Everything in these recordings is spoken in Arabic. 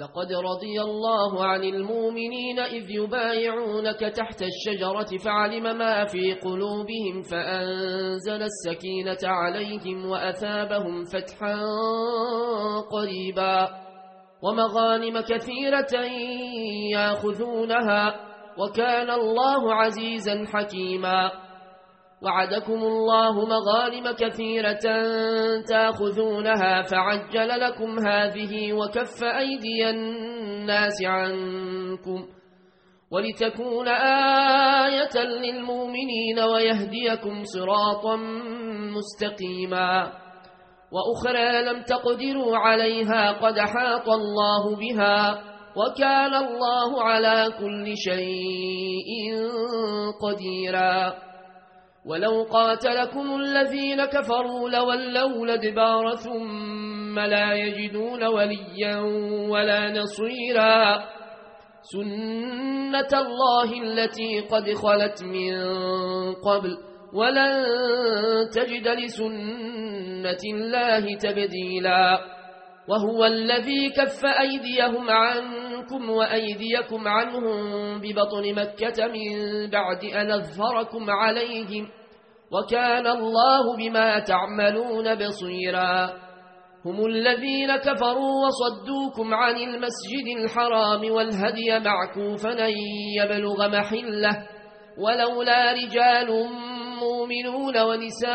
لقد رضي الله عن المؤمنين إذ يبايعونك تحت الشجرة فعلم ما في قلوبهم فأنزل السكينة عليهم وأثابهم فتحا قريبا ومغانم كثيرة ياخذونها وكان الله عزيزا حكيما وعدكم الله مغانم كثيرة تأخذونها فعجل لكم هذه وكف أيدي الناس عنكم ولتكون آية للمؤمنين ويهديكم صراطا مستقيما وأخرى لم تقدروا عليها قد حاط الله بها وكان الله على كل شيء قديراً ولو قاتلكم الذين كفروا لولوا لدبار ثم لا يجدون وليا ولا نصيرا. سنة الله التي قد خلت من قبل. ولن تجد لسنة الله تبديلا. وهو الذي كف أيديهم عنكم وأيديكم عنهم ببطن مكة من بعد أن أظهركم عليهم وكان الله بما تعملون بصيرا. هم الذين كفروا وصدوكم عن المسجد الحرام والهدي معكوفا أن يبلغ محلة ولولا رجال مؤمنون ونساء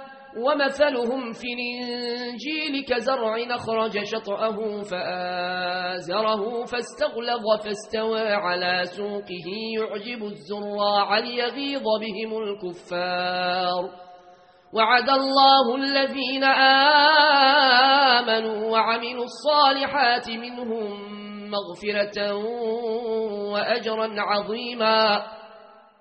ومثلهم في الإنجيل كزرع أخرج شطأه فآزره فاستغلظ فاستوى على سوقه يعجب الزراع ليغيظ بهم الكفار. وعد الله الذين آمنوا وعملوا الصالحات منهم مغفرة وأجرا عظيما.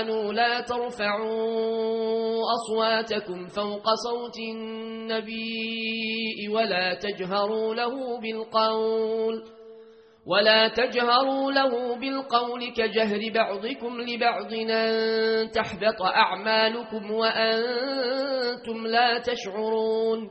آمنوا لا ترفعوا أصواتكم فوق صوت النبي ولا تجهروا له بالقول ولا تجهروا له بالقول كجهر بعضكم لبعض أن تحبط أعمالكم وأنتم لا تشعرون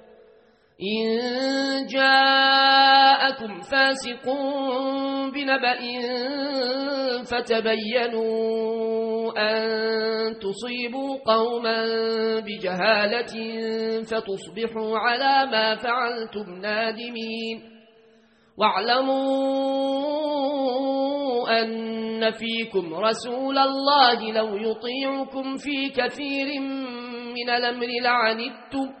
إن جاءكم فاسق بنبأ فتبينوا أن تصيبوا قوما بجهالة فتصبحوا على ما فعلتم نادمين. واعلموا أن فيكم رسول الله لو يطيعكم في كثير من الأمر لعنتم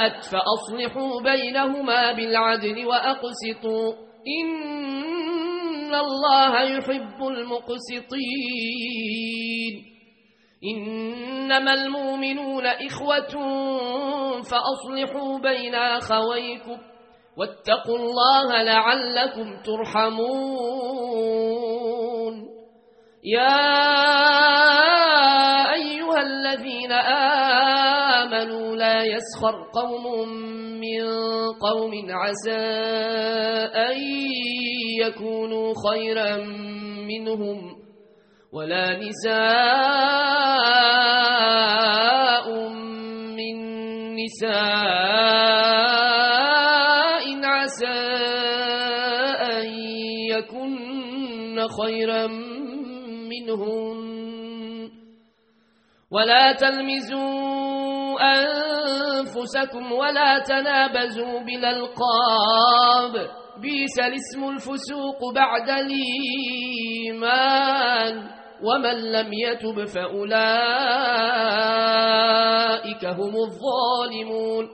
فاءت فأصلحوا بينهما بالعدل وأقسطوا. إن الله يحب المقسطين. إنما المؤمنون إخوة فأصلحوا بين أخويكم واتقوا الله لعلكم ترحمون. يا أيها الذين آمنوا لا يسخر قوم من قوم عسى أن يكونوا خيرا منهم ولا نساء من نساء عسى أن يكن خيرا منهم ولا تلمزوا أنفسكم ولا تنابزوا بالألقاب بيس الاسم الفسوق بعد الإيمان ومن لم يتب فأولئك هم الظالمون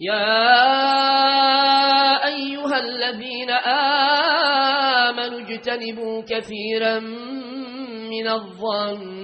يا أيها الذين آمنوا اجتنبوا كثيرا من الظن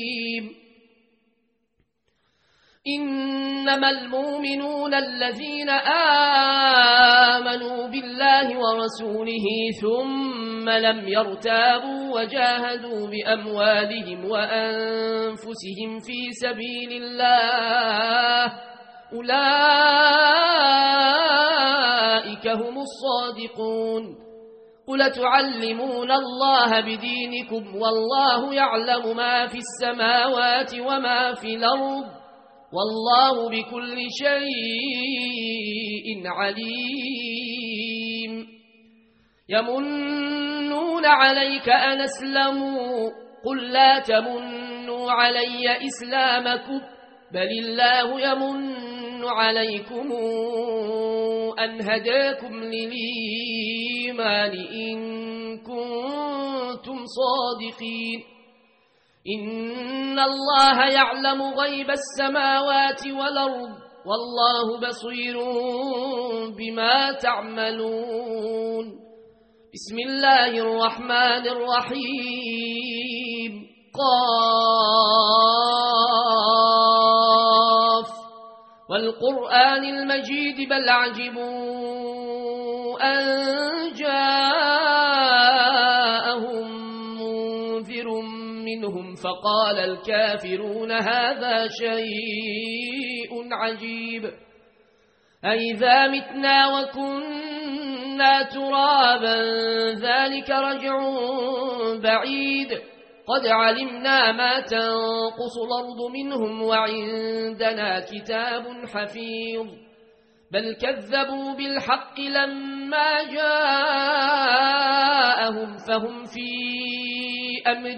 إنما المؤمنون الذين آمنوا بالله ورسوله ثم لم يرتابوا وجاهدوا بأموالهم وأنفسهم في سبيل الله أولئك هم الصادقون قل تعلمون الله بدينكم والله يعلم ما في السماوات وما في الأرض والله بكل شيء عليم. يمنون عليك أن أسلموا. قل لا تمنوا علي إسلامكم. بل الله يمن عليكم أن هداكم للإيمان إن كنتم صادقين. إن الله يعلم غيب السماوات والأرض والله بصير بما تعملون بسم الله الرحمن الرحيم قاف والقرآن المجيد بل عجبوا أن منهم فقال الكافرون هذا شيء عجيب. أئذا متنا وكنا ترابا ذلك رجع بعيد. قد علمنا ما تنقص الأرض منهم وعندنا كتاب حفيظ. بل كذبوا بالحق لما جاءهم فهم في أمر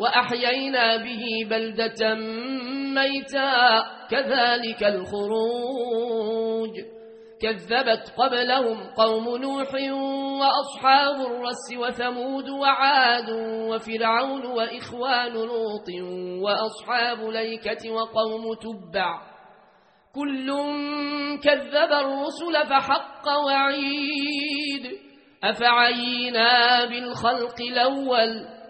وأحيينا به بلدة ميتا. كذلك الخروج. كذبت قبلهم قوم نوح وأصحاب الرس وثمود وعاد وفرعون وإخوان لوط وأصحاب ليكة وقوم تبع. كل كذب الرسل فحق وعيد. أفعينا بالخلق الأول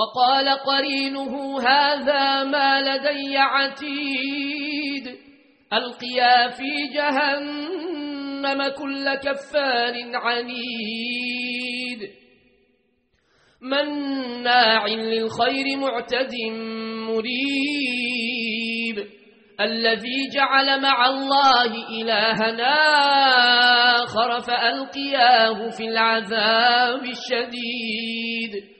وقال قرينه هذا ما لدي عتيد. ألقيا في جهنم كل كفار عنيد. مناع للخير معتد مريب. الذي جعل مع الله إلهنا آخر فألقياه في العذاب الشديد.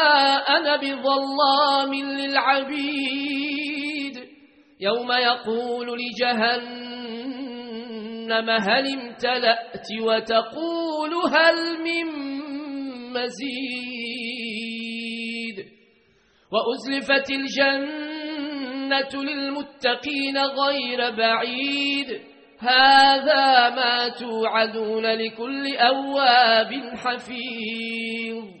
بظلام للعبيد. يوم يقول لجهنم هل امتلأت؟ وتقول هل من مزيد. وأزلفت الجنة للمتقين غير بعيد. هذا ما توعدون لكل أواب حفيظ.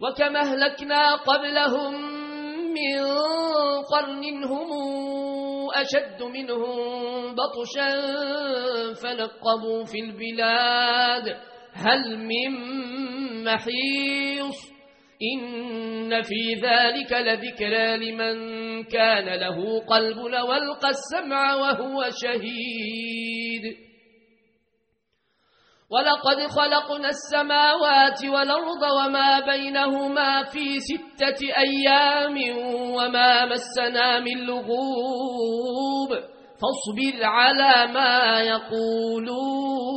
وكما أهلكنا قبلهم من قرن هم أشد منهم بطشا فنقبوا في البلاد. هل من محيص؟ إن في ذلك لذكرى لمن كان له قلب لولقى السمع وهو شهيد. ولقد خلقنا السماوات والأرض وما بينهما في ستة أيام وما مسنا من لغوب فاصبر على ما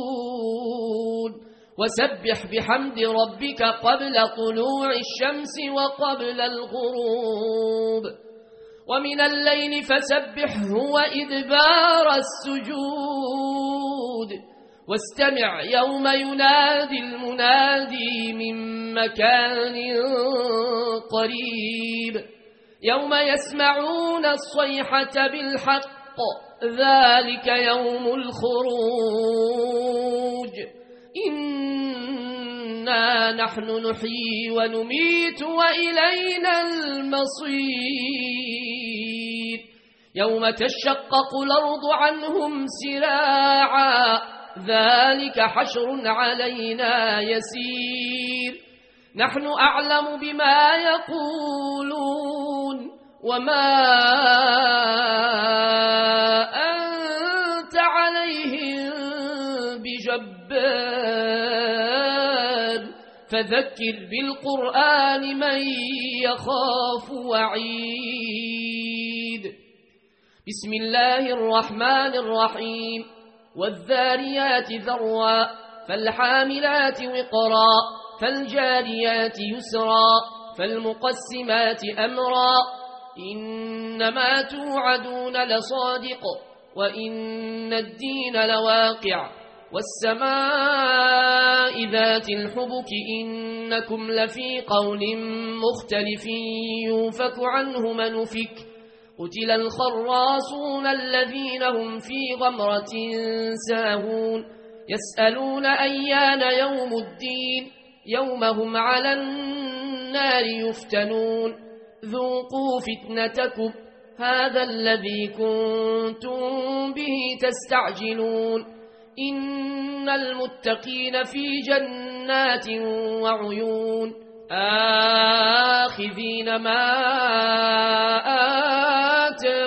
يقولون وسبح بحمد ربك قبل طلوع الشمس وقبل الغروب ومن الليل فسبحه وإدبار السجود واستمع يوم ينادي المنادي من مكان قريب. يوم يسمعون الصيحة بالحق ذلك يوم الخروج. إنا نحن نحيي ونميت وإلينا المصير. يوم تشقق الأرض عنهم سراعا ذلك حشر علينا يسير. نحن أعلم بما يقولون وما أنت عليهم بجبار. فذكر بالقرآن من يخاف وعيد. بسم الله الرحمن الرحيم. والذاريات ذروا فالحاملات وقرا فالجاريات يسرا فالمقسمات أمرا إنما توعدون لصادق وإن الدين لواقع والسماء ذات الحبك إنكم لفي قول مختلف يوفك عنه منفك قتل الخراصون الذين هم في غمرة ساهون. يسألون أيان يوم الدين يوم هم على النار يفتنون. ذوقوا فتنتكم هذا الذي كنتم به تستعجلون. إن المتقين في جنات وعيون. آخذين ما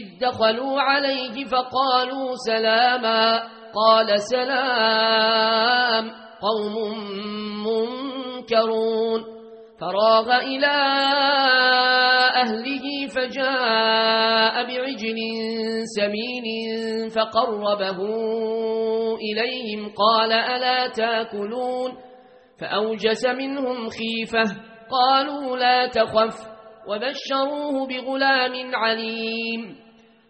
إذ دخلوا عليه فقالوا سلاما قال سلام قوم منكرون فراغ إلى أهله فجاء بعجل سمين فقربه إليهم قال ألا تأكلون فأوجس منهم خيفة قالوا لا تخف وبشروه بغلام عليم